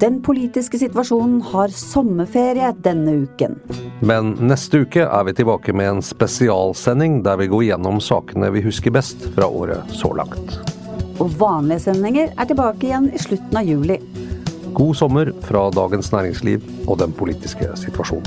Den politiske situasjonen har sommerferie denne uken. Men neste uke er vi tilbake med en spesialsending der vi går gjennom sakene vi husker best fra året så langt. Og vanlige sendinger er tilbake igjen i slutten av juli. God sommer fra Dagens Næringsliv og den politiske situasjonen.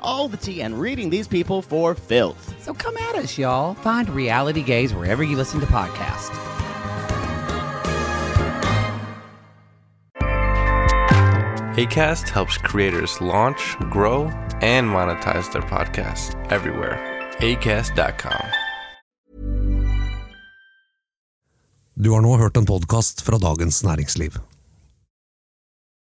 all the tea and reading these people for filth. so come at us, y'all. Find Reality Gaze wherever you listen to podcasts. ACAST helps creators launch, grow, and monetize their podcasts everywhere. ACAST.com. Du har nå hørt en podkast fra Dagens Næringsliv.